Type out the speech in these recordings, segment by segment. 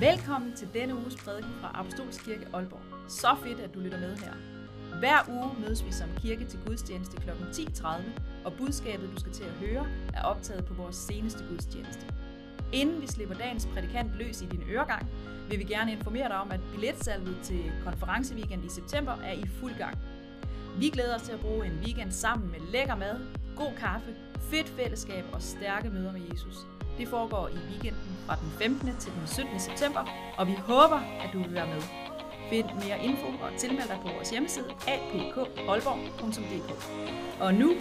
Velkommen til denne uges prædiken fra Apostolsk Kirke Aalborg. Så fedt, at du lytter med her. Hver uge mødes vi som kirke til gudstjeneste kl. 10.30, og budskabet, du skal til at høre, er optaget på vores seneste gudstjeneste. Inden vi slipper dagens prædikant løs i din øregang, vil vi gerne informere dig om, at billetsalget til konferenceweekend i september er i fuld gang. Vi glæder os til at bruge en weekend sammen med lækker mad, god kaffe, fedt fællesskab og stærke møder med Jesus. Det foregår i weekenden fra den 15. til den 17. september, og vi håber, at du vil være med. Find mere info og tilmeld dig på vores hjemmeside apkolborg.dk Og nu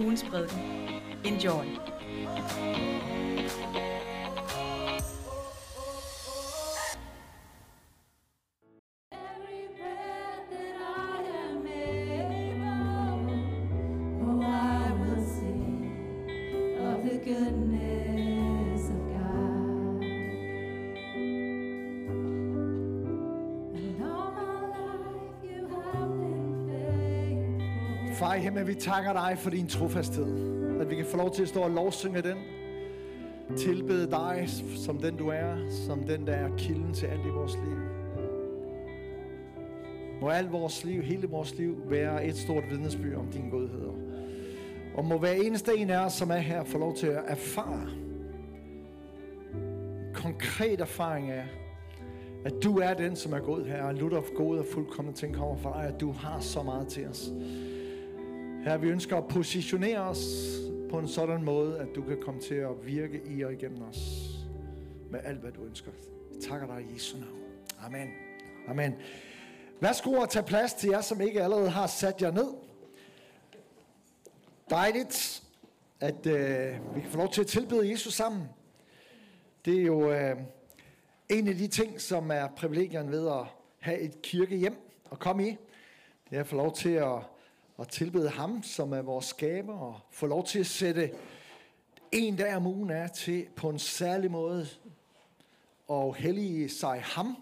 ugens prædiken. Enjoy! Vi takker dig for din trofasthed. At vi kan få lov til at stå og lovsynge den. Tilbede dig som den du er. Som den der er kilden til alt i vores liv. Må alt vores liv, hele vores liv, være et stort vidnesbyrd om din godhed. Og må hver eneste en af os, som er her, få lov til at erfare konkret erfaring af, at du er den, som er god her, og lutter god gode og fuldkommen ting kommer fra dig, at du har så meget til os. Her vi ønsker at positionere os på en sådan måde, at du kan komme til at virke i og igennem os med alt, hvad du ønsker. Jeg takker dig i Jesu navn. Amen. Amen. Værsgo at tage plads til jer, som ikke allerede har sat jer ned. Dejligt, at øh, vi kan få lov til at tilbede Jesus sammen. Det er jo øh, en af de ting, som er privilegien ved at have et kirkehjem at komme i. Det er at få lov til at, og tilbede ham, som er vores skaber, og få lov til at sætte en dag om ugen af til på en særlig måde og hellige sig ham.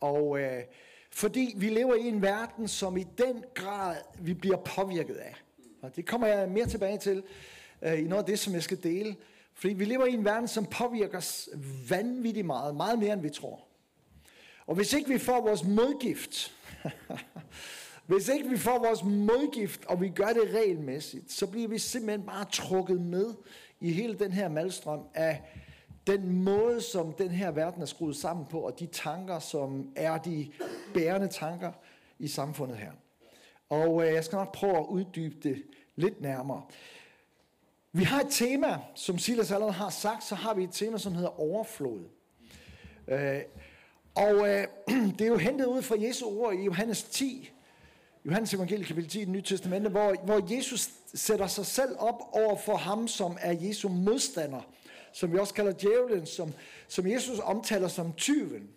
Og øh, fordi vi lever i en verden, som i den grad vi bliver påvirket af. Og det kommer jeg mere tilbage til øh, i noget af det, som jeg skal dele. Fordi vi lever i en verden, som påvirker os vanvittigt meget, meget mere end vi tror. Og hvis ikke vi får vores modgift, hvis ikke vi får vores modgift, og vi gør det regelmæssigt, så bliver vi simpelthen bare trukket med i hele den her malstrøm af den måde, som den her verden er skruet sammen på, og de tanker, som er de bærende tanker i samfundet her. Og øh, jeg skal nok prøve at uddybe det lidt nærmere. Vi har et tema, som Silas allerede har sagt, så har vi et tema, som hedder overflod. Øh, og øh, det er jo hentet ud fra Jesu ord i Johannes 10, Johannes evangelie kapitel 10 i det nye testamente, hvor, hvor Jesus sætter sig selv op over for ham, som er Jesu modstander, som vi også kalder djævlen, som, som Jesus omtaler som tyven.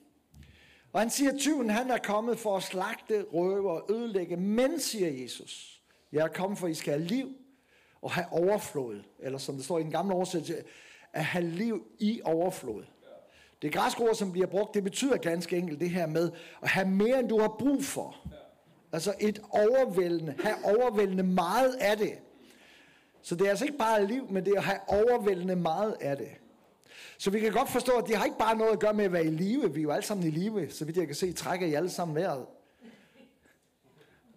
Og han siger, at tyven han er kommet for at slagte, røve og ødelægge, men siger Jesus, jeg er kommet for, at I skal have liv og have overflod, eller som det står i den gamle oversættelse, at have liv i overflod. Det græske ord, som bliver brugt, det betyder ganske enkelt det her med at have mere, end du har brug for. Altså et overvældende, have overvældende meget af det. Så det er altså ikke bare liv, men det er at have overvældende meget af det. Så vi kan godt forstå, at det har ikke bare noget at gøre med at være i live. Vi er jo alle sammen i live, så vidt jeg kan se, trækker I alle sammen vejret.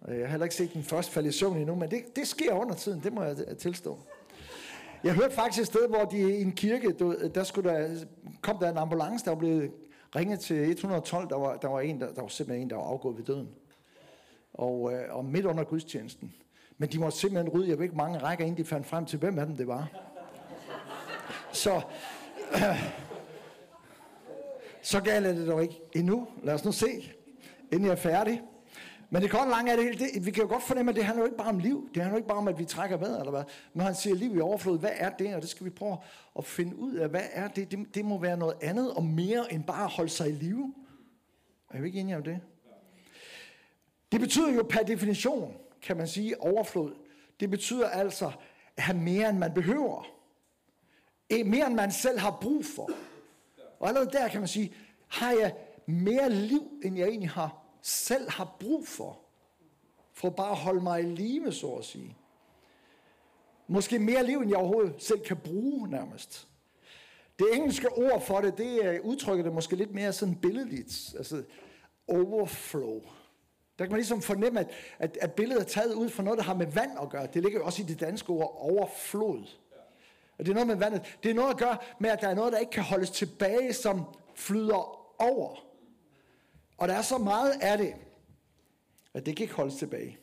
Jeg har heller ikke set den første falde i søvn endnu, men det, det sker under tiden, det må jeg tilstå. Jeg hørte faktisk et sted, hvor de i en kirke, der, skulle der kom der en ambulance, der var blevet ringet til 112, der var, der var, en, der, der var simpelthen en, der var afgået ved døden. Og, øh, og midt under gudstjenesten. Men de måtte simpelthen rydde, jeg ved ikke mange rækker, inden de fandt frem til, hvem af dem det var. Så, øh, så galt er det dog ikke endnu. Lad os nu se, inden jeg er færdig. Men det korte lange er det hele. Det, vi kan jo godt fornemme, at det handler jo ikke bare om liv. Det handler jo ikke bare om, at vi trækker vejret, eller hvad. Når han siger liv i overflod, hvad er det? Og det skal vi prøve at finde ud af. Hvad er det? Det, det må være noget andet og mere end bare at holde sig i live. Er vi ikke enige om det? Det betyder jo per definition, kan man sige, overflod. Det betyder altså at have mere, end man behøver. E, mere, end man selv har brug for. Og allerede der kan man sige, har jeg mere liv, end jeg egentlig har, selv har brug for. For bare at holde mig i live, så at sige. Måske mere liv, end jeg overhovedet selv kan bruge nærmest. Det engelske ord for det, det øh, udtrykker det måske lidt mere sådan billedligt. Altså overflow. Der kan man ligesom fornemme, at, at, at billedet er taget ud fra noget, der har med vand at gøre. Det ligger jo også i det danske ord overflod. Og det er noget med vandet. Det er noget at gøre med, at der er noget, der ikke kan holdes tilbage, som flyder over. Og der er så meget af det, at det kan ikke holdes tilbage.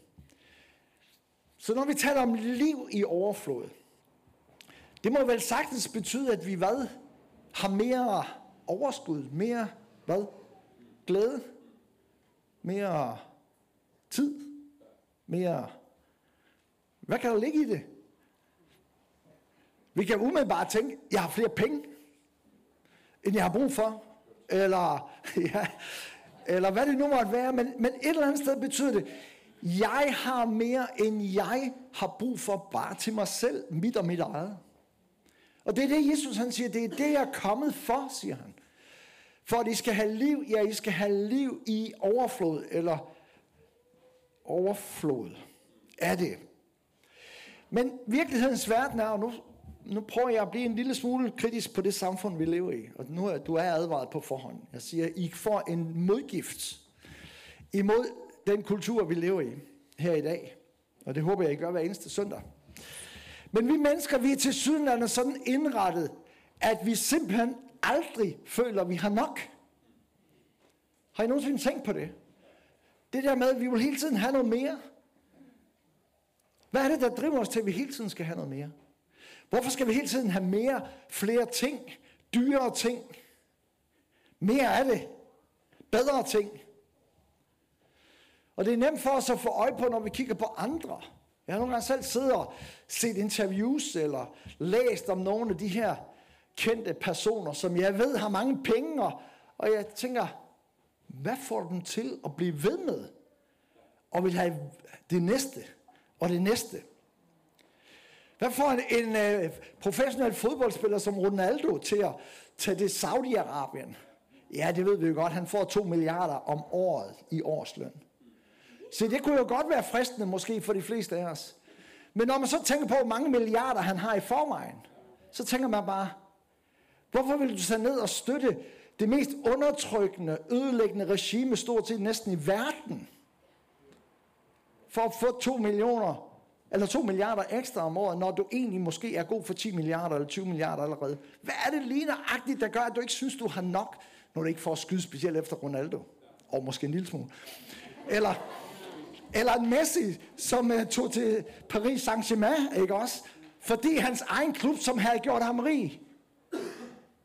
Så når vi taler om liv i overflod, det må vel sagtens betyde, at vi hvad? Har mere overskud, mere hvad? Glæde, mere tid, mere... Hvad kan der ligge i det? Vi kan umiddelbart tænke, jeg har flere penge, end jeg har brug for. Eller, ja, eller hvad det nu måtte være. Men, men et eller andet sted betyder det, jeg har mere, end jeg har brug for bare til mig selv, mit og mit eget. Og det er det, Jesus han siger, det er det, jeg er kommet for, siger han. For at I skal have liv, ja, I skal have liv i overflod, eller overflod er det. Men virkelighedens verden er, og nu, nu prøver jeg at blive en lille smule kritisk på det samfund, vi lever i. Og nu er du er advaret på forhånd. Jeg siger, I får en modgift imod den kultur, vi lever i her i dag. Og det håber jeg, I gør hver eneste søndag. Men vi mennesker, vi er til sydenlandet sådan indrettet, at vi simpelthen aldrig føler, at vi har nok. Har I nogensinde tænkt på det? Det der med, at vi vil hele tiden have noget mere. Hvad er det, der driver os til, at vi hele tiden skal have noget mere? Hvorfor skal vi hele tiden have mere, flere ting, dyrere ting? Mere af det. Bedre ting. Og det er nemt for os at få øje på, når vi kigger på andre. Jeg har nogle gange selv siddet og set interviews eller læst om nogle af de her kendte personer, som jeg ved har mange penge, og, jeg tænker, hvad får dem til at blive ved med? Og vil have det næste, og det næste. Hvad får en, en uh, professionel fodboldspiller som Ronaldo til at tage det Saudi-Arabien? Ja, det ved vi jo godt. Han får 2 milliarder om året i årsløn. Så det kunne jo godt være fristende måske for de fleste af os. Men når man så tænker på, hvor mange milliarder han har i forvejen, så tænker man bare, hvorfor vil du tage ned og støtte det mest undertrykkende, ødelæggende regime stort set næsten i verden? For at få 2 millioner, eller 2 milliarder ekstra om året, når du egentlig måske er god for 10 milliarder eller 20 milliarder allerede. Hvad er det lige nøjagtigt, der gør, at du ikke synes, du har nok, når du ikke får skyde specielt efter Ronaldo? Og måske en lille smule. Eller, eller en Messi, som uh, tog til Paris Saint-Germain, ikke også? Fordi hans egen klub, som havde gjort ham rig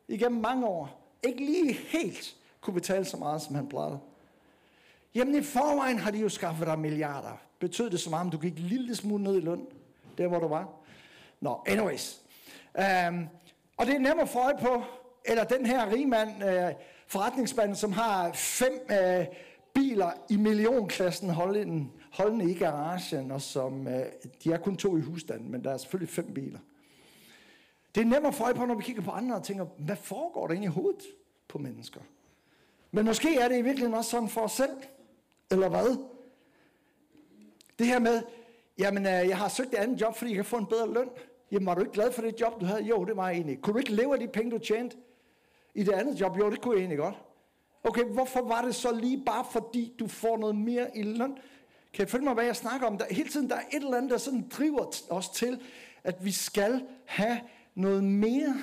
igennem mange år, ikke lige helt kunne betale så meget, som han plejede. Jamen i forvejen har de jo skaffet dig milliarder. Betød det så meget, om du gik en lille smule ned i løn, der hvor du var? Nå, anyways. Um, og det er nemt at få øje på, eller den her rigmand, uh, øh, forretningsmand, som har fem uh, biler i millionklassen holdende, holdende i garagen, og som, uh, de er kun to i husstanden, men der er selvfølgelig fem biler. Det er nemt at få øje på, når vi kigger på andre og tænker, hvad foregår der inde i hovedet på mennesker? Men måske er det i virkeligheden også sådan for os selv. Eller hvad? Det her med, jamen øh, jeg har søgt et andet job, fordi jeg kan få en bedre løn. Jamen var du ikke glad for det job, du havde? Jo, det var jeg egentlig. Kunne du ikke leve af de penge, du tjente i det andet job? Jo, det kunne jeg egentlig godt. Okay, hvorfor var det så lige bare fordi, du får noget mere i løn? Kan jeg følge mig, hvad jeg snakker om? Der, hele tiden der er et eller andet, der sådan driver os til, at vi skal have noget mere.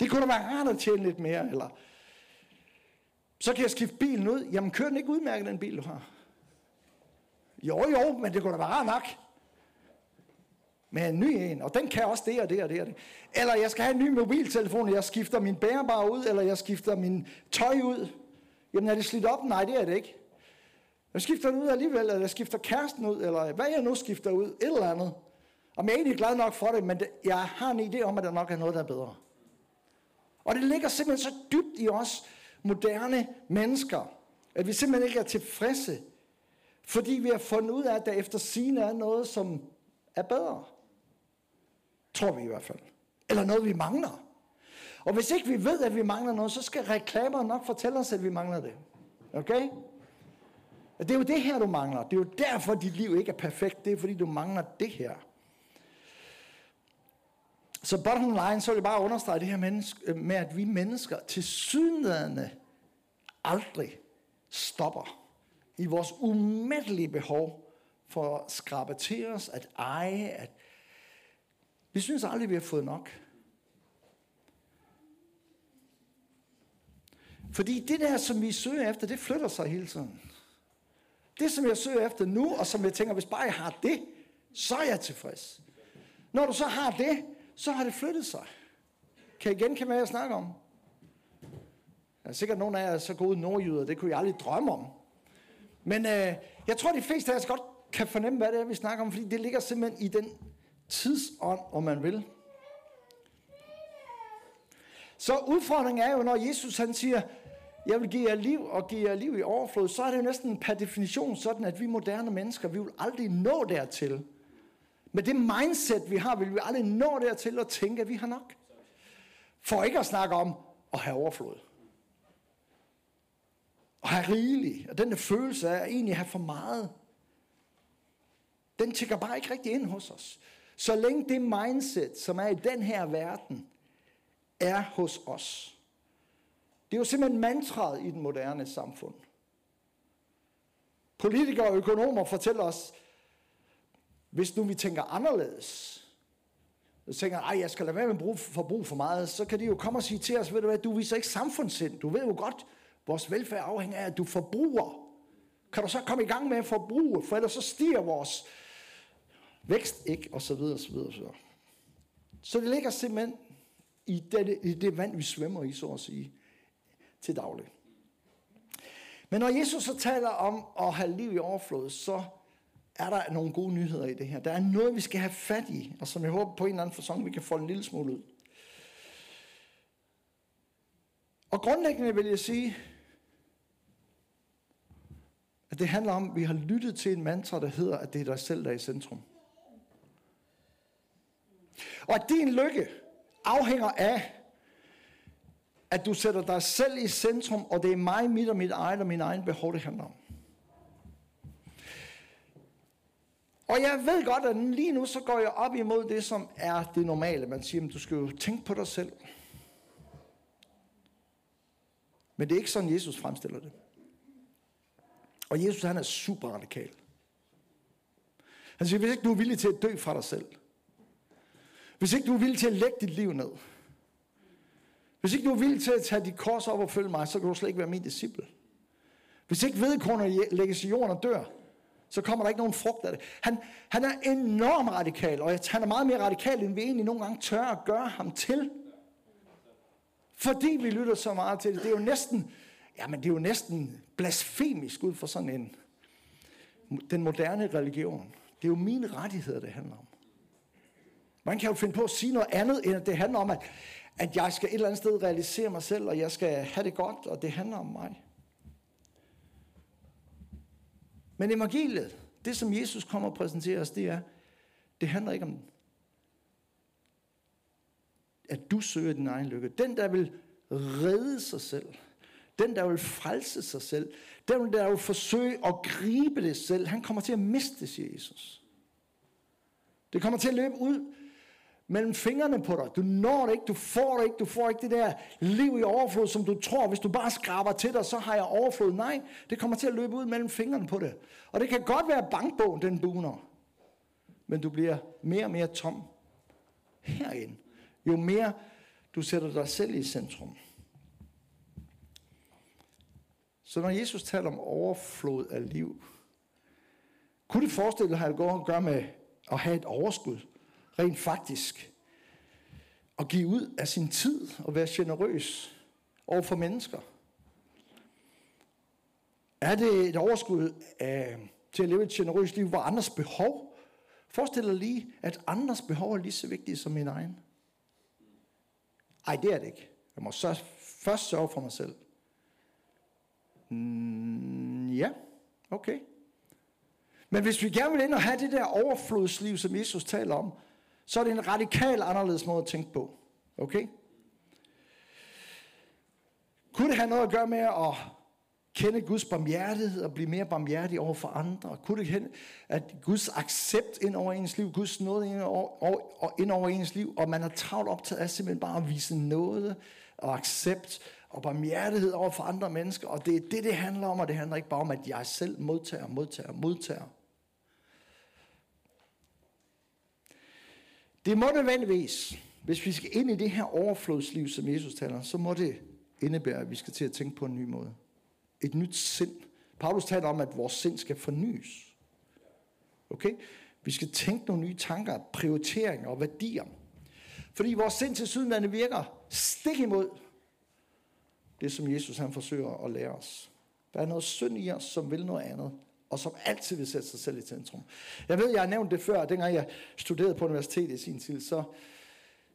Det kunne da være rart at tjene lidt mere, eller så kan jeg skifte bilen ud. Jamen, kører den ikke udmærket, den bil, du har. Jo, jo, men det kunne da være rart nok. Med en ny en, og den kan også det og det og det og det. Eller jeg skal have en ny mobiltelefon, og jeg skifter min bærbare ud, eller jeg skifter min tøj ud. Jamen er det slidt op? Nej, det er det ikke. Jeg skifter den ud alligevel, eller jeg skifter kæresten ud, eller hvad jeg nu skifter ud, et eller andet. Og jeg er egentlig glad nok for det, men det, jeg har en idé om, at der nok er noget, der er bedre. Og det ligger simpelthen så dybt i os moderne mennesker, at vi simpelthen ikke er tilfredse, fordi vi har fundet ud af, at der efter sine er noget, som er bedre. Tror vi i hvert fald. Eller noget, vi mangler. Og hvis ikke vi ved, at vi mangler noget, så skal reklamer nok fortælle os, at vi mangler det. Okay? Og det er jo det her, du mangler. Det er jo derfor, dit liv ikke er perfekt. Det er fordi, du mangler det her. Så bottom line, så vil jeg bare understrege det her menneske, øh, med, at vi mennesker til synlædende aldrig stopper i vores umættelige behov for at skrabe til os, at eje, at vi synes aldrig, vi har fået nok. Fordi det der, som vi søger efter, det flytter sig hele tiden. Det, som jeg søger efter nu, og som jeg tænker, hvis bare jeg har det, så er jeg tilfreds. Når du så har det, så har det flyttet sig. Kan I genkende, hvad jeg snakker om? Der er sikkert nogle af jer er så gode nordjyder, det kunne jeg aldrig drømme om. Men øh, jeg tror, de fleste af os godt kan fornemme, hvad det er, vi snakker om, fordi det ligger simpelthen i den tidsånd, om man vil. Så udfordringen er jo, når Jesus han siger, jeg vil give jer liv og give jer liv i overflod, så er det jo næsten per definition sådan, at vi moderne mennesker, vi vil aldrig nå dertil. Med det mindset, vi har, vil vi aldrig nå dertil at tænke, at vi har nok. For ikke at snakke om at have overflod. Og have rigeligt. Og den der følelse af at egentlig have for meget. Den tækker bare ikke rigtig ind hos os. Så længe det mindset, som er i den her verden, er hos os. Det er jo simpelthen mantraet i den moderne samfund. Politikere og økonomer fortæller os, hvis nu vi tænker anderledes, så tænker ej, jeg skal lade være med at bruge forbrug for meget, så kan de jo komme og sige til os, ved du hvad, du viser ikke samfundssind. Du ved jo godt, vores velfærd afhænger af, at du forbruger. Kan du så komme i gang med at forbruge, for ellers så stiger vores vækst ikke, og så videre, og så videre, og så videre. Så det ligger simpelthen i det, i det vand, vi svømmer i, så at sige, til daglig. Men når Jesus så taler om at have liv i overflod, så er der nogle gode nyheder i det her. Der er noget, vi skal have fat i, og som jeg håber på en eller anden fasong, vi kan få en lille smule ud. Og grundlæggende vil jeg sige, at det handler om, at vi har lyttet til en mantra, der hedder, at det er dig selv, der er i centrum. Og at din lykke afhænger af, at du sætter dig selv i centrum, og det er mig, mit og mit eget og min egen behov, det handler om. Og jeg ved godt, at lige nu så går jeg op imod det, som er det normale. Man siger, at du skal jo tænke på dig selv. Men det er ikke sådan, Jesus fremstiller det. Og Jesus, han er super radikal. Han siger, hvis ikke du er villig til at dø fra dig selv, hvis ikke du er villig til at lægge dit liv ned, hvis ikke du er villig til at tage dit kors op og følge mig, så kan du slet ikke være min disciple. Hvis ikke vedkornet lægges i jorden og dør, så kommer der ikke nogen frugt af det. Han, han er enormt radikal, og han er meget mere radikal, end vi egentlig nogle gange tør at gøre ham til. Fordi vi lytter så meget til det. Det er jo næsten, jamen det er jo næsten blasfemisk ud for sådan en, den moderne religion. Det er jo mine rettigheder, det handler om. Man kan jo finde på at sige noget andet, end at det handler om, at, at jeg skal et eller andet sted realisere mig selv, og jeg skal have det godt, og det handler om mig. Men evangeliet, det som Jesus kommer og præsenterer os, det er, det handler ikke om, at du søger din egen lykke. Den, der vil redde sig selv, den, der vil frelse sig selv, den, der vil forsøge at gribe det selv, han kommer til at miste det, siger Jesus. Det kommer til at løbe ud mellem fingrene på dig. Du når det ikke, du får det ikke, du får ikke det der liv i overflod, som du tror, hvis du bare skraber til dig, så har jeg overflod. Nej, det kommer til at løbe ud mellem fingrene på det. Og det kan godt være bankbogen, den buner. Men du bliver mere og mere tom herinde. Jo mere du sætter dig selv i centrum. Så når Jesus taler om overflod af liv, kunne det forestille dig, at det går at gøre med at have et overskud? Rent faktisk at give ud af sin tid og være generøs over for mennesker? Er det et overskud af, til at leve et generøst liv, hvor andres behov? Forestil dig lige, at andres behov er lige så vigtige som min egen. Ej, det er det ikke. Jeg må så først sørge for mig selv. Mm, ja, okay. Men hvis vi gerne vil ind og have det der overflodsliv, som Jesus taler om, så er det en radikal anderledes måde at tænke på. Okay? Kunne det have noget at gøre med at kende Guds barmhjertighed og blive mere barmhjertig over for andre? Kunne det hende, at Guds accept ind over ens liv, Guds nåde ind over, og ind over ens liv, og man er travlt optaget af simpelthen bare at vise nåde og accept og barmhjertighed over for andre mennesker. Og det er det, det handler om, og det handler ikke bare om, at jeg selv modtager, modtager, modtager. Det må nødvendigvis, hvis vi skal ind i det her overflodsliv, som Jesus taler, så må det indebære, at vi skal til at tænke på en ny måde. Et nyt sind. Paulus taler om, at vores sind skal fornyes. Okay? Vi skal tænke nogle nye tanker, prioriteringer og værdier. Fordi vores sind til sydenlande virker stik imod det, som Jesus han forsøger at lære os. Der er noget synd i os, som vil noget andet, og som altid vil sætte sig selv i centrum. Jeg ved, jeg har nævnt det før, dengang jeg studerede på universitetet i sin tid, så,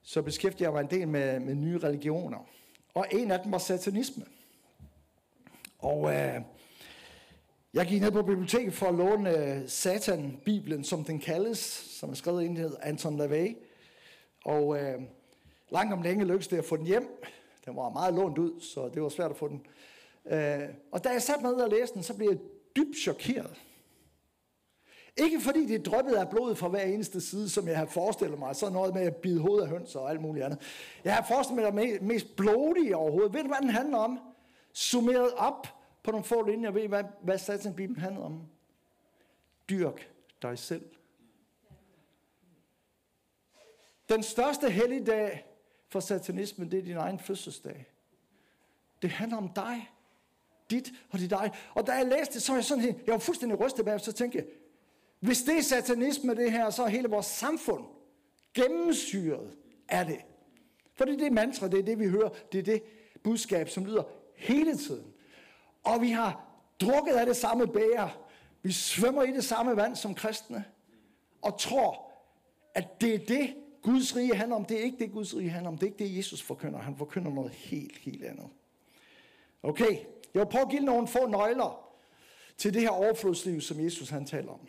så beskæftigede jeg mig en del med, med nye religioner. Og en af dem var satanisme. Og øh, jeg gik ned på biblioteket for at låne øh, Satan-bibelen, som den kaldes, som er skrevet ind hedder Anton LaVey. Og øh, langt om længe lykkedes det at få den hjem. Den var meget lånt ud, så det var svært at få den. Øh, og da jeg satte mig ned og læste den, så blev jeg dybt chokeret. Ikke fordi det dryppede af blod fra hver eneste side, som jeg har forestillet mig. Så noget med at bide hovedet af høns og alt muligt andet. Jeg har forestillet mig det mest blodige overhovedet. Ved du, hvad den handler om? Summeret op på nogle få linjer. Ved I, hvad, hvad Satan Bibelen handler om? Dyrk dig selv. Den største helligdag for satanismen, det er din egen fødselsdag. Det handler om dig. Dit og dit dig. Og da jeg læste det, så var jeg sådan helt, jeg var fuldstændig rystet bag, så tænkte jeg, hvis det er satanisme det her, så er hele vores samfund gennemsyret af det. For det er det mantra, det er det vi hører, det er det budskab, som lyder hele tiden. Og vi har drukket af det samme bæger. Vi svømmer i det samme vand som kristne. Og tror, at det er det, Guds rige handler om. Det er ikke det, Guds rige handler om. Det er ikke det, Jesus forkynder. Han forkynder noget helt, helt andet. Okay, jeg vil prøve at give nogle få nøgler til det her overflodsliv, som Jesus han taler om.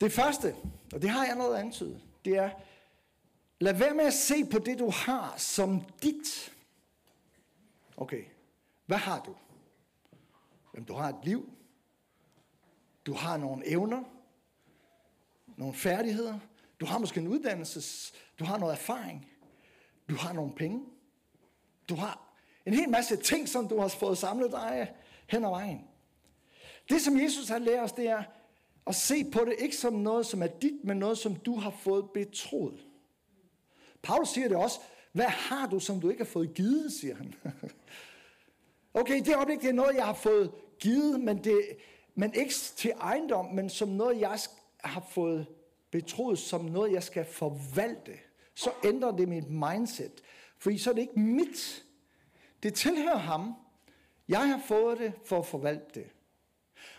Det første, og det har jeg noget antydet, det er, lad være med at se på det, du har, som dit. Okay, hvad har du? Jamen, du har et liv. Du har nogle evner. Nogle færdigheder. Du har måske en uddannelse. Du har noget erfaring. Du har nogle penge. Du har en hel masse ting, som du har fået samlet dig hen ad vejen. Det, som Jesus har lært os, det er at se på det ikke som noget, som er dit, men noget, som du har fået betroet. Paulus siger det også. Hvad har du, som du ikke har fået givet, siger han. okay, det øjeblik, det er noget, jeg har fået givet, men, det, men ikke til ejendom, men som noget, jeg har fået betroet, som noget, jeg skal forvalte. Så ændrer det mit mindset. Fordi så er det ikke mit. Det tilhører ham. Jeg har fået det for at forvalte det.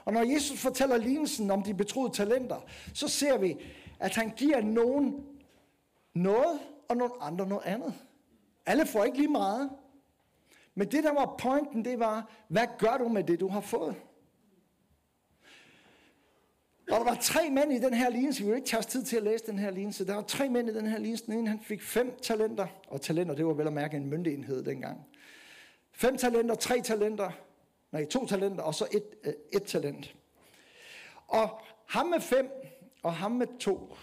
Og når Jesus fortæller lignelsen om de betroede talenter, så ser vi, at han giver nogen noget, og nogle andre noget andet. Alle får ikke lige meget. Men det, der var pointen, det var, hvad gør du med det, du har fået? Og der var tre mænd i den her lignelse. Vi vil ikke tage os tid til at læse den her lignelse. Der var tre mænd i den her lignelse. Den ene, han fik fem talenter. Og talenter, det var vel at mærke en myndigenhed dengang. Fem talenter, tre talenter. Nej, to talenter, og så et, øh, et talent. Og ham med fem, og ham med to,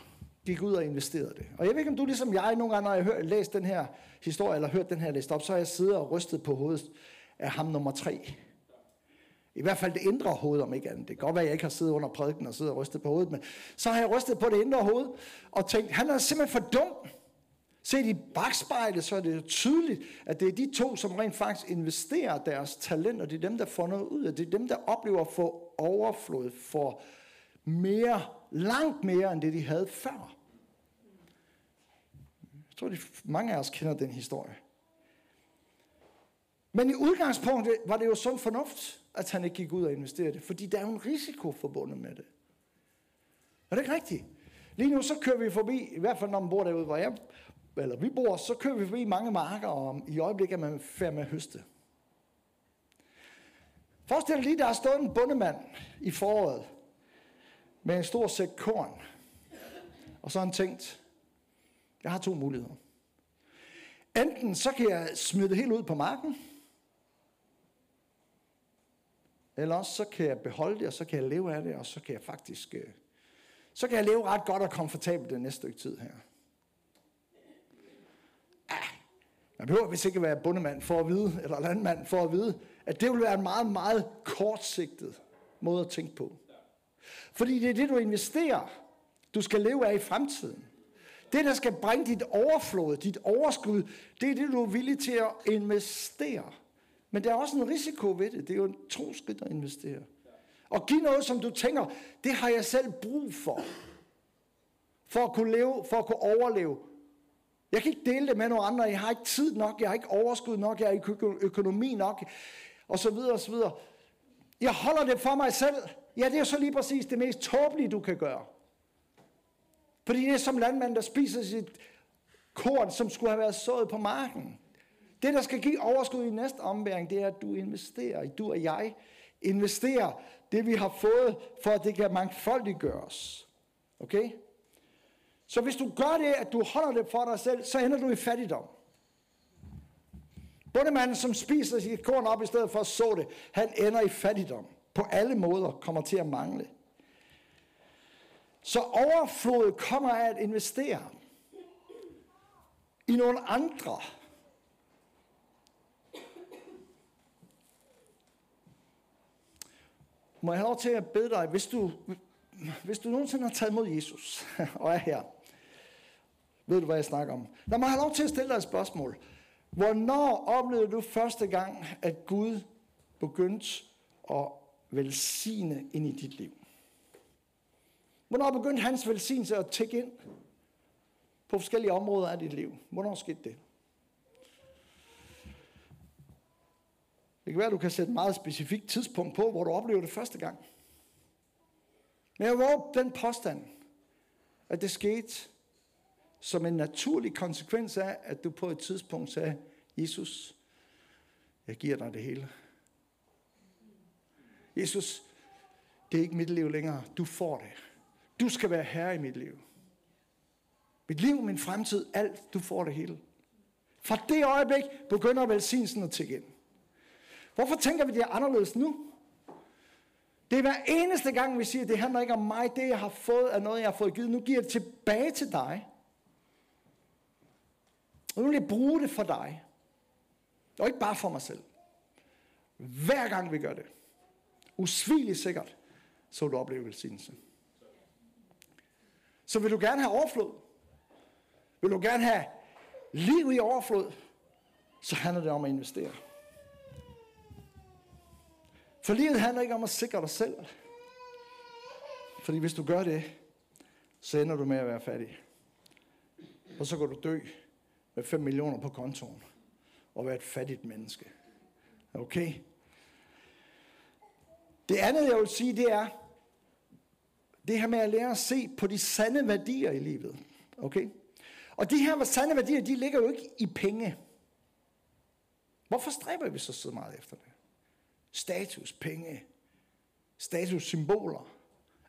gik ud og investerede det. Og jeg ved ikke, om du ligesom jeg, nogle gange, når jeg har læst den her historie, eller hørt den her læst op, så har jeg siddet og rystet på hovedet af ham nummer tre. I hvert fald det indre hoved, om ikke andet. Det kan godt være, at jeg ikke har siddet under prædiken og siddet og rystet på hovedet, men så har jeg rystet på det indre hoved og tænkt, han er simpelthen for dum. Set i bagspejlet, så er det tydeligt, at det er de to, som rent faktisk investerer deres talent, og det er dem, der får noget ud af det. Det er dem, der oplever at få overflod for mere, langt mere, end det de havde før. Jeg tror, at mange af os kender den historie. Men i udgangspunktet var det jo sund fornuft, at han ikke gik ud og investerede det, fordi der er jo en risiko forbundet med det. Er det ikke rigtigt? Lige nu så kører vi forbi, i hvert fald når man bor derude, hvor jeg, eller vi bor, så kører vi forbi mange marker, og i øjeblikket er man færdig med at høste. Forestil dig lige, der er stået en bundemand i foråret, med en stor sæk korn. Og så har han tænkt, jeg har to muligheder. Enten så kan jeg smide det helt ud på marken, Eller også så kan jeg beholde det, og så kan jeg leve af det, og så kan jeg faktisk... Øh, så kan jeg leve ret godt og komfortabelt det næste stykke tid her. Ah, man behøver vist ikke være bundemand for at vide, eller landmand for at vide, at det vil være en meget, meget kortsigtet måde at tænke på. Fordi det er det, du investerer, du skal leve af i fremtiden. Det, der skal bringe dit overflod, dit overskud, det er det, du er villig til at investere. Men der er også en risiko ved det. Det er jo en to skridt at investere. Og give noget, som du tænker, det har jeg selv brug for. For at kunne leve, for at kunne overleve. Jeg kan ikke dele det med nogen andre. Jeg har ikke tid nok. Jeg har ikke overskud nok. Jeg har ikke økonomi nok. Og så videre og så videre. Jeg holder det for mig selv. Ja, det er så lige præcis det mest tåbelige, du kan gøre. Fordi det er som landmand, der spiser sit korn, som skulle have været sået på marken. Det, der skal give overskud i næste omværing, det er, at du investerer. Du og jeg investerer det, vi har fået, for at det kan mangfoldiggøres. Okay? Så hvis du gør det, at du holder det for dig selv, så ender du i fattigdom. Bundemanden, som spiser sit korn op i stedet for at så det, han ender i fattigdom. På alle måder kommer til at mangle. Så overflod kommer af at investere i nogle andre. Må jeg have lov til at bede dig, hvis du, hvis du nogensinde har taget mod Jesus og er her, ved du, hvad jeg snakker om? Lad mig have lov til at stille dig et spørgsmål. Hvornår oplevede du første gang, at Gud begyndte at velsigne ind i dit liv? Hvornår begyndte hans velsignelse at tække ind på forskellige områder af dit liv? Hvornår skete det? Det kan være, at du kan sætte et meget specifikt tidspunkt på, hvor du oplever det første gang. Men jeg våger den påstand, at det skete som en naturlig konsekvens af, at du på et tidspunkt sagde, Jesus, jeg giver dig det hele. Jesus, det er ikke mit liv længere. Du får det. Du skal være herre i mit liv. Mit liv, min fremtid, alt, du får det hele. Fra det øjeblik begynder velsignelsen at tække ind. Hvorfor tænker vi det anderledes nu? Det er hver eneste gang, vi siger, at det handler ikke om mig, det jeg har fået er noget, jeg har fået givet. Nu giver jeg det tilbage til dig. Og nu vil jeg bruge det for dig. Og ikke bare for mig selv. Hver gang vi gør det, usvigeligt sikkert, så vil du opleve velsignelse. Så vil du gerne have overflod, vil du gerne have liv i overflod, så handler det om at investere. For livet handler ikke om at sikre dig selv. Fordi hvis du gør det, så ender du med at være fattig. Og så går du dø med 5 millioner på kontoen og være et fattigt menneske. Okay? Det andet, jeg vil sige, det er, det her med at lære at se på de sande værdier i livet. Okay? Og de her sande værdier, de ligger jo ikke i penge. Hvorfor stræber vi så så meget efter det? Status, penge, status, symboler.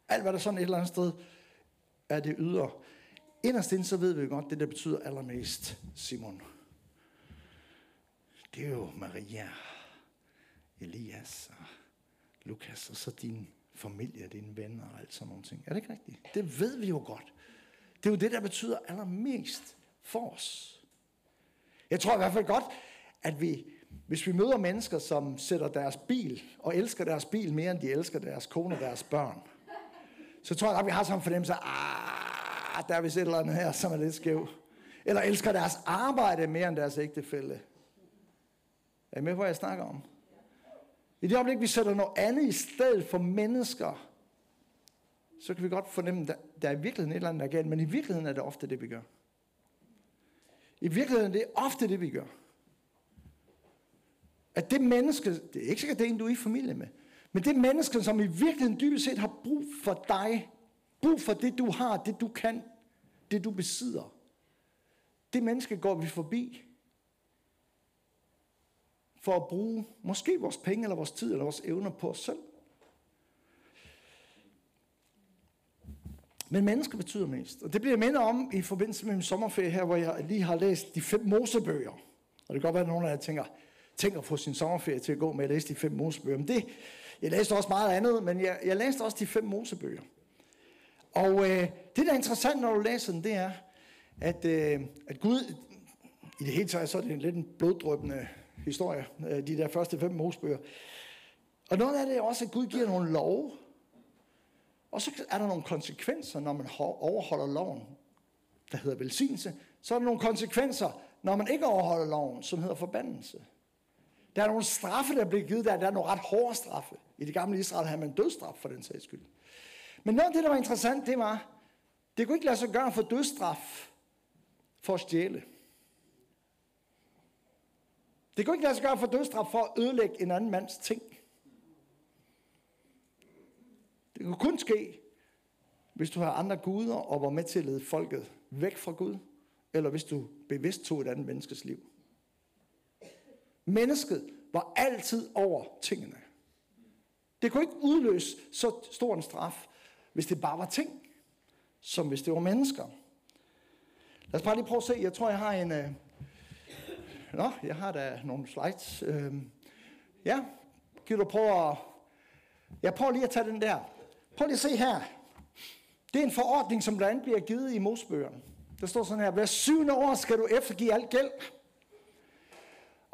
Alt hvad der sådan et eller andet sted er det ydre. Inderst inde, så ved vi godt, det der betyder allermest, Simon. Det er jo Maria, Elias og Lukas, og så din familie, dine venner og alt sådan nogle ting. Er det ikke rigtigt? Det ved vi jo godt. Det er jo det, der betyder allermest for os. Jeg tror i hvert fald godt, at vi, hvis vi møder mennesker, som sætter deres bil og elsker deres bil mere, end de elsker deres kone og deres børn, så tror jeg at vi har sådan en fornemmelse af, ah, ah, der er vist et eller andet her, som er lidt skæv. Eller elsker deres arbejde mere end deres ægtefælle. Er I med på, hvad jeg snakker om? I det øjeblik, vi sætter noget andet i stedet for mennesker, så kan vi godt fornemme, at der, der er i virkeligheden et eller andet, der er galt, men i virkeligheden er det ofte det, vi gør. I virkeligheden er det ofte det, vi gør. At det menneske, det er ikke sikkert, det er en, du er i familie med, men det menneske, som i virkeligheden dybest set har brug for dig, brug for det, du har, det du kan, det du besidder, det menneske går vi forbi for at bruge måske vores penge, eller vores tid, eller vores evner på os selv. Men mennesker betyder mest. Og det bliver jeg mindet om i forbindelse med min sommerferie her, hvor jeg lige har læst de fem Mosebøger. Og det kan godt være, at nogle af jer tænker, tænker at få sin sommerferie til at gå med at læse de fem Mosebøger. Men det, Jeg læste også meget andet, men jeg, jeg læste også de fem Mosebøger. Og øh, det, der er interessant, når du læser den, det er, at, øh, at Gud, i det hele taget, så er det en lidt en bloddrøbende historie, øh, de der første fem Mosebøger. Og noget af det er også, at Gud giver nogle love, og så er der nogle konsekvenser, når man overholder loven, der hedder velsignelse. Så er der nogle konsekvenser, når man ikke overholder loven, som hedder forbandelse. Der er nogle straffe, der bliver givet der. Der er nogle ret hårde straffe. I det gamle Israel havde man dødsstraf for den sags skyld. Men noget af det, der var interessant, det var, det kunne ikke lade sig gøre for dødsstraf for at stjæle. Det kunne ikke lade sig gøre for dødsstraf for at ødelægge en anden mands ting. Det kunne kun ske, hvis du har andre guder og var med til at lede folket væk fra Gud, eller hvis du bevidst tog et andet menneskes liv. Mennesket var altid over tingene. Det kunne ikke udløse så stor en straf, hvis det bare var ting, som hvis det var mennesker. Lad os bare lige prøve at se. Jeg tror, jeg har en... Øh... Nå, jeg har da nogle slides. Øh... Ja, kan du prøve at... Jeg prøver lige at tage den der. Prøv lige at se her. Det er en forordning, som blandt andet bliver givet i Mosebøgerne. Der står sådan her, hver syvende år skal du eftergive alt gæld.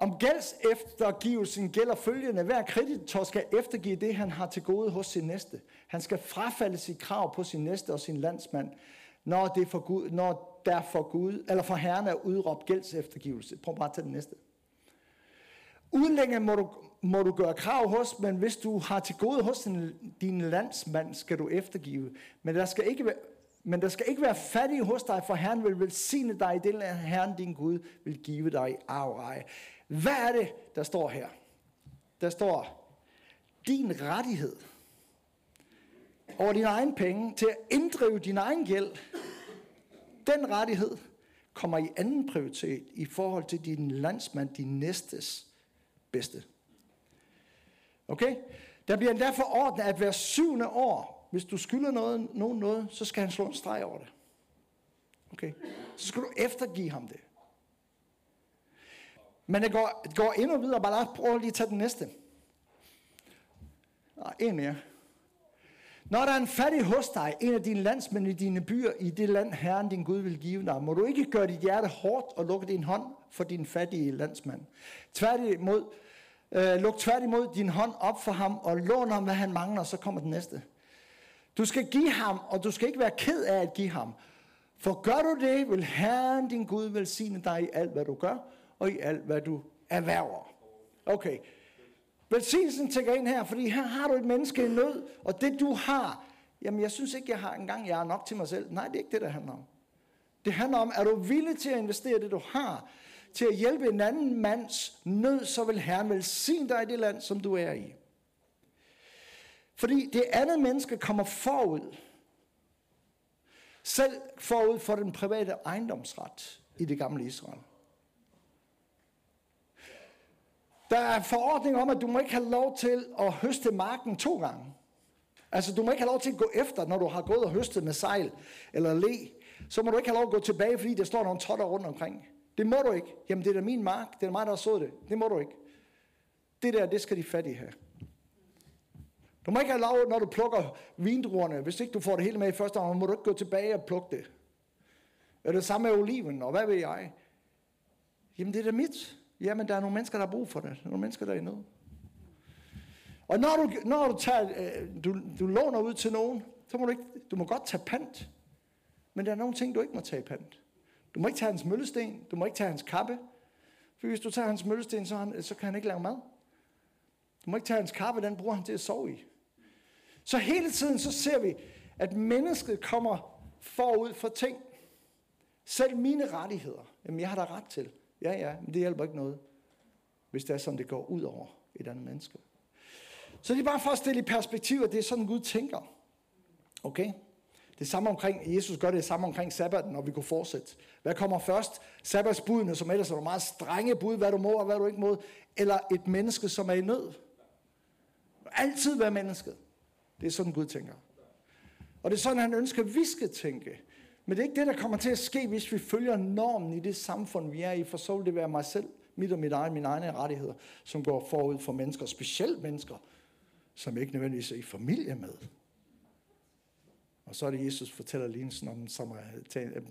Om gælds eftergivelsen gælder følgende. Hver kreditor skal eftergive det, han har til gode hos sin næste. Han skal frafalde sit krav på sin næste og sin landsmand, når, det for Gud, når der for, Gud, eller for Herren er udråbt gælds eftergivelse. Prøv bare at tage den næste. Udlænge må du, må du gøre krav hos, men hvis du har til gode hos din, din landsmand, skal du eftergive. Men der skal ikke være, men der skal ikke være fattig hos dig, for Herren vil velsigne dig i det, land, Herren din Gud vil give dig arveje. Hvad er det, der står her? Der står, din rettighed over dine egne penge til at inddrive din egen gæld, den rettighed kommer i anden prioritet i forhold til din landsmand, din næstes bedste. Okay? Der bliver endda forordnet, at hver syvende år, hvis du skylder noget, nogen noget, så skal han slå en streg over det. Okay? Så skal du eftergive ham det. Men det går, det går endnu videre. Bare lad prøve lige at tage den næste. Nej, en mere. Når der er en fattig hos dig, en af dine landsmænd i dine byer, i det land Herren din Gud vil give dig, må du ikke gøre dit hjerte hårdt og lukke din hånd for din fattige landsmand. Tværtimod, øh, luk tværtimod din hånd op for ham og lån ham, hvad han mangler, så kommer den næste. Du skal give ham, og du skal ikke være ked af at give ham. For gør du det, vil Herren din Gud velsigne dig i alt, hvad du gør, og i alt, hvad du erhverver. Okay. Velsignelsen tænker ind her, fordi her har du et menneske i nød, og det du har, jamen jeg synes ikke, jeg har engang, jeg er nok til mig selv. Nej, det er ikke det, der handler om. Det handler om, er du villig til at investere det, du har, til at hjælpe en anden mands nød, så vil Herren velsigne dig i det land, som du er i. Fordi det andet menneske kommer forud, selv forud for den private ejendomsret i det gamle Israel. Der er forordning om, at du må ikke have lov til at høste marken to gange. Altså, du må ikke have lov til at gå efter, når du har gået og høstet med sejl eller le. Så må du ikke have lov at gå tilbage, fordi der står nogle totter rundt omkring. Det må du ikke. Jamen, det er da min mark. Det er mig, der har sået det. Det må du ikke. Det der, det skal de fattige have. Du må ikke have lov, når du plukker vindruerne. Hvis ikke du får det hele med i første omgang, må du ikke gå tilbage og plukke det. Er det samme med oliven, og hvad ved jeg? Jamen, det er da mit. Jamen, der er nogle mennesker, der har brug for det. Der er nogle mennesker, der er i nød. Og når du, når du, tager, øh, du, du låner ud til nogen, så må du ikke, du må godt tage pant. Men der er nogle ting, du ikke må tage pant. Du må ikke tage hans møllesten, du må ikke tage hans kappe. For hvis du tager hans møllesten, så, han, så kan han ikke lave mad. Du må ikke tage hans kappe, den bruger han til at sove i. Så hele tiden så ser vi, at mennesket kommer forud for ting. Selv mine rettigheder, jamen jeg har da ret til. Ja, ja, men det hjælper ikke noget, hvis det er sådan, det går ud over et andet menneske. Så det er bare for at stille i perspektiv, at det er sådan, Gud tænker. Okay? Det samme omkring, Jesus gør det samme omkring sabbaten, når vi kunne fortsætte. Hvad kommer først? Sabbatsbudene, som ellers er nogle meget strenge bud, hvad du må og hvad du ikke må, eller et menneske, som er i nød. Altid være mennesket. Det er sådan, Gud tænker. Og det er sådan, han ønsker, at vi skal tænke. Men det er ikke det, der kommer til at ske, hvis vi følger normen i det samfund, vi er i, for så vil det være mig selv, mit og mit egen, mine egne rettigheder, som går forud for mennesker, specielt mennesker, som ikke nødvendigvis er i familie med. Og så er det, Jesus fortæller lignelsen om,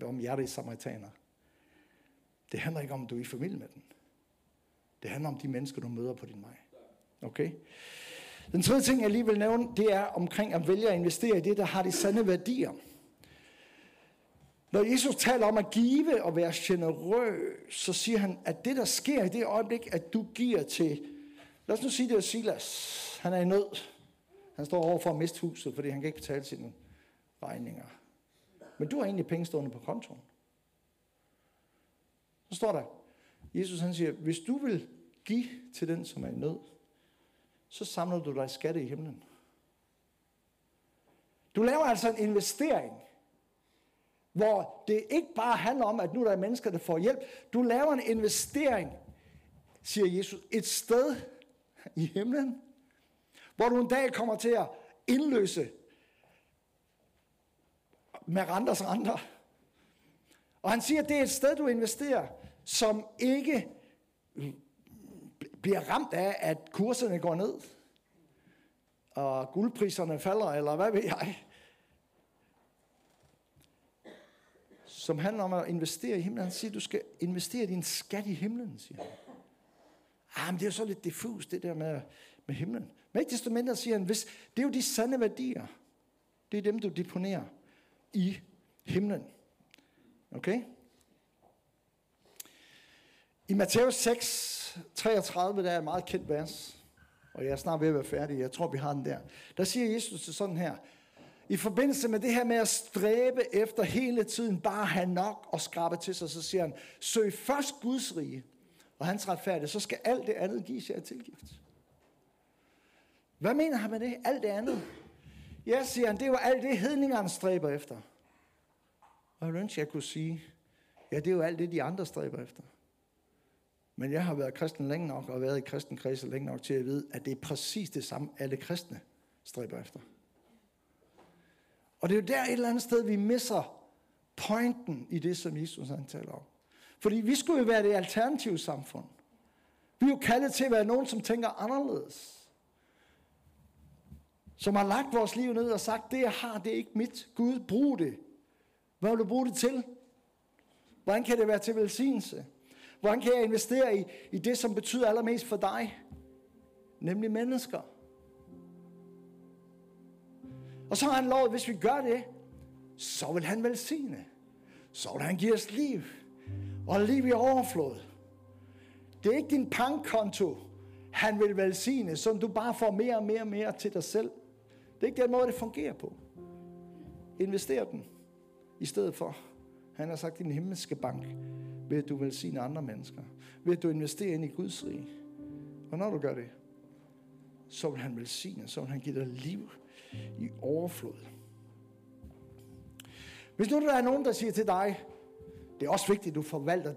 om hjertet i samaritaner. Det handler ikke om, at du er i familie med den. Det handler om de mennesker, du møder på din vej. Okay? Den tredje ting, jeg lige vil nævne, det er omkring at vælge at investere i det, der har de sande værdier. Når Jesus taler om at give og være generøs, så siger han, at det, der sker i det øjeblik, at du giver til, lad os nu sige, det er Silas. Han er i nød. Han står over for at miste huset, fordi han kan ikke betale sine regninger. Men du har egentlig penge stående på kontoen. Så står der, Jesus han siger, hvis du vil give til den, som er i nød, så samler du dig skatte i himlen. Du laver altså en investering, hvor det ikke bare handler om, at nu der er mennesker, der får hjælp. Du laver en investering, siger Jesus, et sted i himlen, hvor du en dag kommer til at indløse med renters renter. Og han siger, at det er et sted, du investerer, som ikke bliver ramt af, at kurserne går ned, og guldpriserne falder, eller hvad ved jeg. Som handler om at investere i himlen. Han siger, du skal investere din skat i himlen, siger han. Ah, men det er jo så lidt diffus, det der med, med himlen. Men ikke desto mindre siger han, hvis, det er jo de sande værdier. Det er dem, du deponerer i himlen. Okay? I Matthæus 6, 33, der er et meget kendt vers, og jeg er snart ved at være færdig, jeg tror, vi har den der. Der siger Jesus til sådan her, i forbindelse med det her med at stræbe efter hele tiden bare have nok og skrabe til sig, så siger han, søg først Guds rige og hans retfærdighed, så skal alt det andet gives jer tilgift. Hvad mener han med det? Alt det andet? Ja, siger han, det var alt det, hedningerne stræber efter. Og jeg ønsker, jeg kunne sige, ja, det er jo alt det, de andre stræber efter. Men jeg har været kristen længe nok, og været i kristen kredse længe nok til at vide, at det er præcis det samme, alle kristne stræber efter. Og det er jo der et eller andet sted, vi misser pointen i det, som Jesus han taler om. Fordi vi skulle jo være det alternative samfund. Vi er jo kaldet til at være nogen, som tænker anderledes. Som har lagt vores liv ned og sagt, det jeg har, det er ikke mit. Gud, brug det. Hvad vil du bruge det til? Hvordan kan det være til velsignelse? Hvordan kan jeg investere i, i det, som betyder allermest for dig? Nemlig mennesker. Og så har han lovet, hvis vi gør det, så vil han velsigne. Så vil han give os liv. Og liv i overflod. Det er ikke din bankkonto, han vil velsigne, som du bare får mere og mere og mere til dig selv. Det er ikke den måde, det fungerer på. Invester den i stedet for. Han har sagt, din himmelske bank, ved at du velsigner andre mennesker. Ved at du investerer ind i Guds rige. Og når du gør det, så vil han velsigne, så vil han give dig liv i overflod. Hvis nu der er nogen, der siger til dig, det er også vigtigt, at du forvalter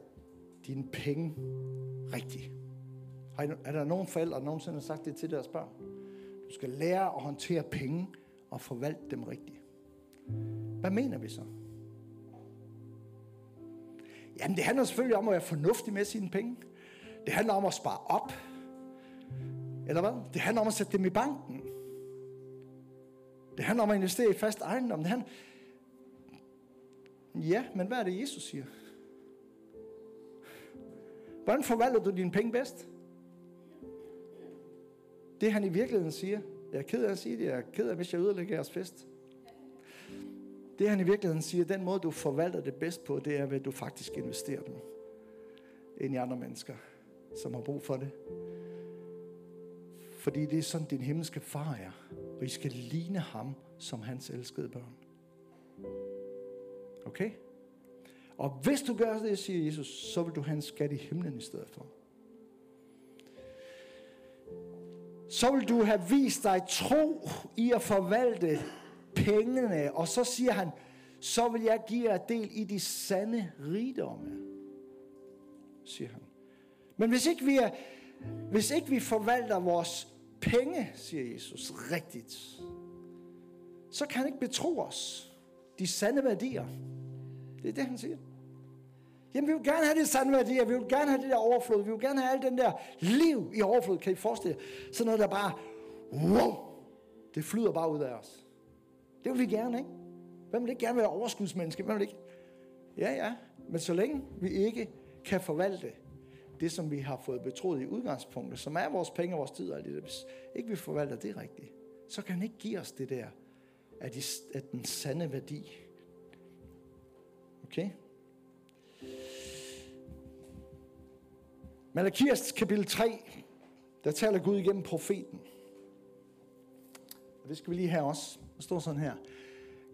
dine penge rigtigt. Har Er der nogen forældre, der nogensinde har sagt det til deres børn? Du skal lære at håndtere penge og forvalte dem rigtigt. Hvad mener vi så? Jamen, det handler selvfølgelig om at være fornuftig med sine penge. Det handler om at spare op. Eller hvad? Det handler om at sætte dem i banken. Det handler om at investere i fast ejendom. Det handler... Ja, men hvad er det, Jesus siger? Hvordan forvalter du dine penge bedst? Det han i virkeligheden siger, jeg er ked af at sige det, jeg er ked af, hvis jeg ødelægger jeres fest. Det han i virkeligheden siger, den måde du forvalter det bedst på, det er ved at du faktisk investerer dem ind i andre mennesker, som har brug for det. Fordi det er sådan, din himmelske far er. Og I skal ligne ham som hans elskede børn. Okay? Og hvis du gør det, siger Jesus, så vil du have en skat i himlen i stedet for. Så vil du have vist dig tro i at forvalte pengene. Og så siger han, så vil jeg give jer del i de sande rigdomme. Siger han. Men hvis ikke vi, er, hvis ikke vi forvalter vores penge, siger Jesus, rigtigt, så kan han ikke betro os de sande værdier. Det er det, han siger. Jamen, vi vil gerne have de sande værdier, vi vil gerne have det der overflod, vi vil gerne have alt den der liv i overflod, kan I forestille jer? Sådan noget, der bare, wow, Det flyder bare ud af os. Det vil vi gerne, ikke? Hvem vil ikke gerne være overskudsmenneske? Hvem vil ikke? Ja, ja. Men så længe vi ikke kan forvalte det, som vi har fået betroet i udgangspunktet, som er vores penge og vores tid og alt det der, hvis ikke vi forvalter det rigtigt, så kan han ikke give os det der af, de, af den sande værdi. Okay? Malakias kapitel 3, der taler Gud igennem profeten. Og det skal vi lige have også. Der står sådan her.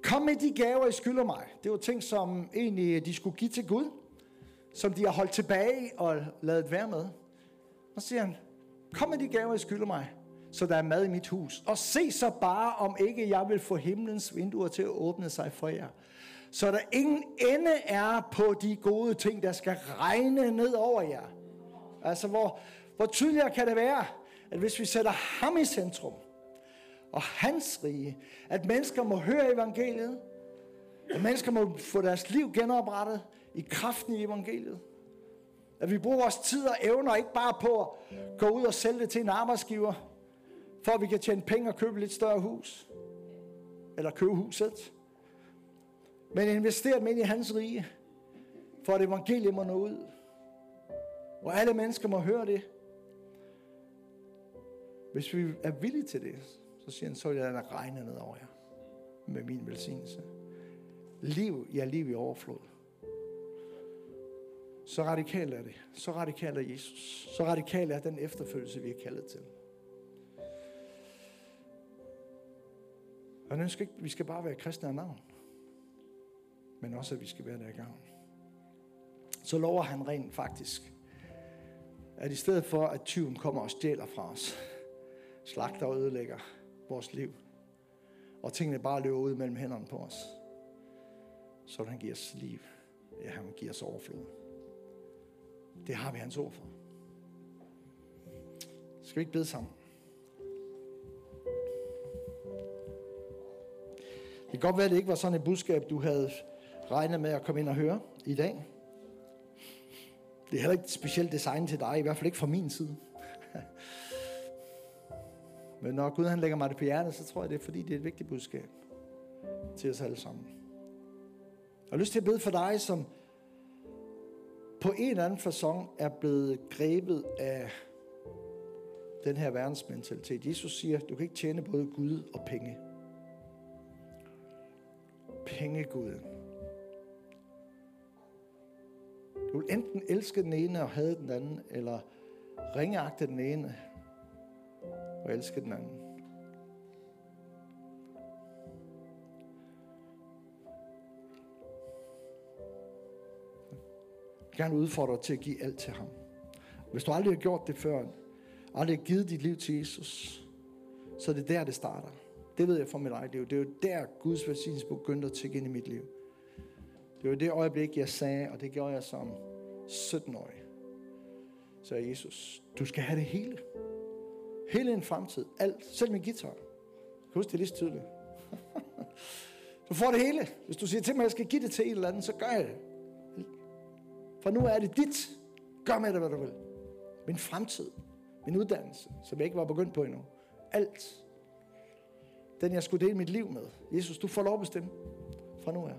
Kom med de gaver, I skylder mig. Det var ting, som egentlig øh, de skulle give til Gud, som de har holdt tilbage og lavet være med. Og så siger han, kom med de gaver, I skylder mig, så der er mad i mit hus. Og se så bare, om ikke jeg vil få himlens vinduer til at åbne sig for jer. Så der ingen ende er på de gode ting, der skal regne ned over jer. Altså, hvor, hvor tydeligere kan det være, at hvis vi sætter ham i centrum, og hans rige, at mennesker må høre evangeliet, at mennesker må få deres liv genoprettet i kraften i evangeliet. At vi bruger vores tid og evner ikke bare på at gå ud og sælge det til en arbejdsgiver, for at vi kan tjene penge og købe et lidt større hus. Eller købe huset. Men investere dem ind i hans rige, for at evangeliet må nå ud. Og alle mennesker må høre det. Hvis vi er villige til det, så siger han, så vil jeg lade regne ned over jer med min velsignelse. Liv, ja liv i overflod. Så radikalt er det. Så radikalt er Jesus. Så radikalt er den efterfølgelse, vi er kaldet til. Og ønsker ikke, vi skal bare være kristne af navn, men også, at vi skal være der i gang. Så lover han rent faktisk, at i stedet for, at tyven kommer og stjæler fra os, slagter og ødelægger vores liv, og tingene bare løber ud mellem hænderne på os, så vil han give os liv. Ja, han vil give os overflod. Det har vi hans ord for. Skal vi ikke bede sammen? Det kan godt være, at det ikke var sådan et budskab, du havde regnet med at komme ind og høre i dag. Det er heller ikke specielt design til dig, i hvert fald ikke fra min side. Men når Gud han lægger mig det på hjertet, så tror jeg, det er fordi, det er et vigtigt budskab til os alle sammen. Jeg har lyst til at bede for dig, som på en eller anden fasong er blevet grebet af den her verdensmentalitet. Jesus siger, du kan ikke tjene både Gud og penge. Pengeguden. Du vil enten elske den ene og hade den anden, eller ringeagte den ene og elske den anden. Jeg gerne udfordre dig til at give alt til ham. Hvis du aldrig har gjort det før, aldrig har givet dit liv til Jesus, så er det der, det starter. Det ved jeg fra mit eget liv. Det er jo der, Guds velsignelse begyndte at tække ind i mit liv. Det var det øjeblik, jeg sagde, og det gjorde jeg som 17-årig. Så Jesus, du skal have det hele. Hele en fremtid. Alt. Selv min guitar. Jeg kan huske det lige så tydeligt. du får det hele. Hvis du siger til mig, at jeg skal give det til en eller anden, så gør jeg det. For nu er det dit. Gør med det, hvad du vil. Min fremtid. Min uddannelse, som jeg ikke var begyndt på endnu. Alt. Den, jeg skulle dele mit liv med. Jesus, du får lov at bestemme fra nu af.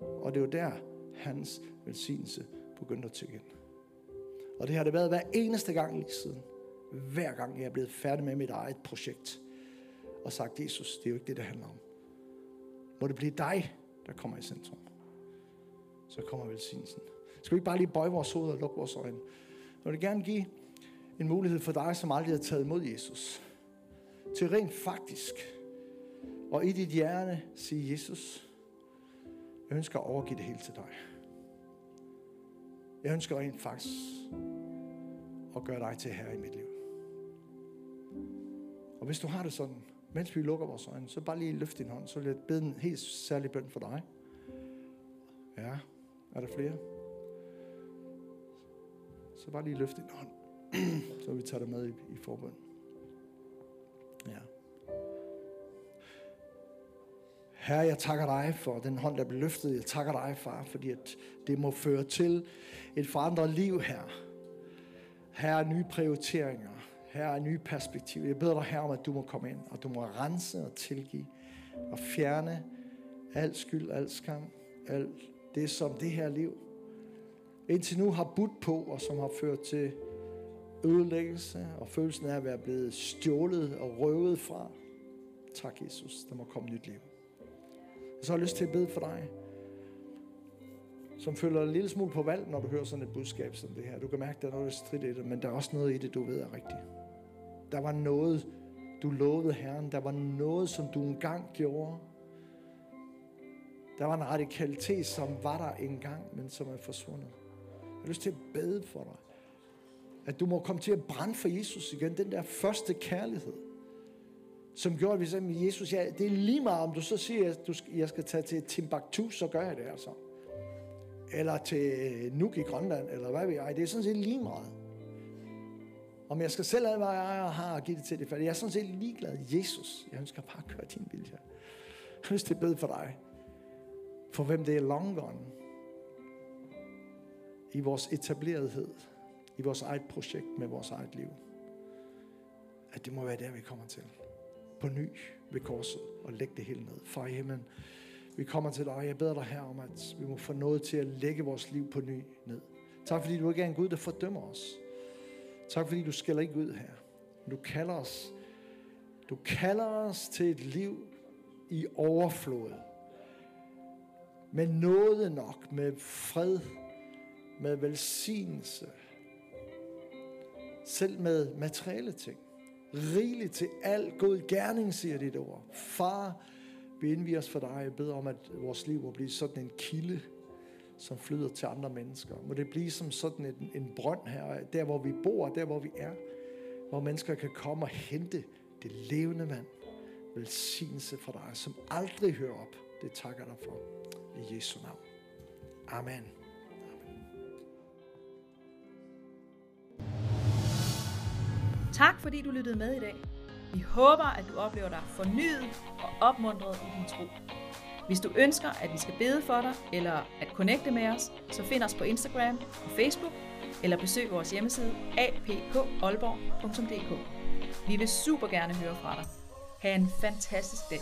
Og det er jo der, hans velsignelse begyndte at tække ind. Og det har det været hver eneste gang lige siden. Hver gang jeg er blevet færdig med mit eget projekt. Og sagt, Jesus, det er jo ikke det, det handler om. Må det blive dig, der kommer i centrum. Så kommer velsignelsen. Skal vi ikke bare lige bøje vores hoved og lukke vores øjne? Jeg vil gerne give en mulighed for dig, som aldrig har taget imod Jesus. Til rent faktisk. Og i dit hjerte sige, Jesus, jeg ønsker at overgive det hele til dig. Jeg ønsker rent faktisk at gøre dig til herre i mit liv. Og hvis du har det sådan, mens vi lukker vores øjne, så bare lige løft din hånd, så vil jeg bede en helt særlig bøn for dig. Ja, er der flere? Så bare lige løft din hånd, så vi tager dig med i, i forbøn. Herre, jeg takker dig for den hånd, der blev løftet. Jeg takker dig, far, fordi at det må føre til et forandret liv her. Herre, nye prioriteringer. Her er nye perspektiver. Jeg beder dig her om, at du må komme ind, og du må rense og tilgive, og fjerne al skyld, al skam, alt det, som det her liv indtil nu har budt på, og som har ført til ødelæggelse og følelsen af at være blevet stjålet og røvet fra. Tak, Jesus. Der må komme nyt liv. Så har jeg lyst til at bede for dig, som føler en lille smule på valg, når du hører sådan et budskab som det her. Du kan mærke, at der er noget stridt i det, men der er også noget i det, du ved er rigtigt. Der var noget, du lovede Herren. Der var noget, som du engang gjorde. Der var en radikalitet, som var der engang, men som er forsvundet. Jeg har lyst til at bede for dig. At du må komme til at brænde for Jesus igen. Den der første kærlighed. Som gjorde, at vi sagde, Jesus, ja, det er lige meget, om du så siger, at du jeg skal tage til Timbuktu, så gør jeg det altså. Eller til øh, Nuuk i Grønland, eller hvad ved jeg. Det er sådan set lige meget. Om jeg skal selv have, hvad jeg har og give det til det fattige. Jeg er sådan set ligeglad. Jesus, jeg ønsker bare at køre din vilje. Jeg ønsker, det til at for dig. For hvem det er long gone i vores etablerethed, i vores eget projekt med vores eget liv. At det må være der, vi kommer til. På ny ved korset og lægge det hele ned. Far i himlen, vi kommer til dig. Jeg beder dig her om, at vi må få noget til at lægge vores liv på ny ned. Tak fordi du ikke er en Gud, der fordømmer os. Tak fordi du skælder ikke ud her. Du kalder os, du kalder os til et liv i overflod. Med noget nok, med fred, med velsignelse. Selv med materielle ting. Rigeligt til al god gerning, siger dit ord. Far, vi indviger os for dig. Jeg beder om, at vores liv må blive sådan en kilde, som flyder til andre mennesker. Må det blive som sådan en, en brønd her, der hvor vi bor, der hvor vi er. Hvor mennesker kan komme og hente det levende vand. Velsignelse for dig, som aldrig hører op. Det takker dig for. I Jesu navn. Amen. Tak fordi du lyttede med i dag. Vi håber, at du oplever dig fornyet og opmuntret i din tro. Hvis du ønsker, at vi skal bede for dig, eller at connecte med os, så find os på Instagram og Facebook, eller besøg vores hjemmeside apkolborg.dk. Vi vil super gerne høre fra dig. Ha' en fantastisk dag.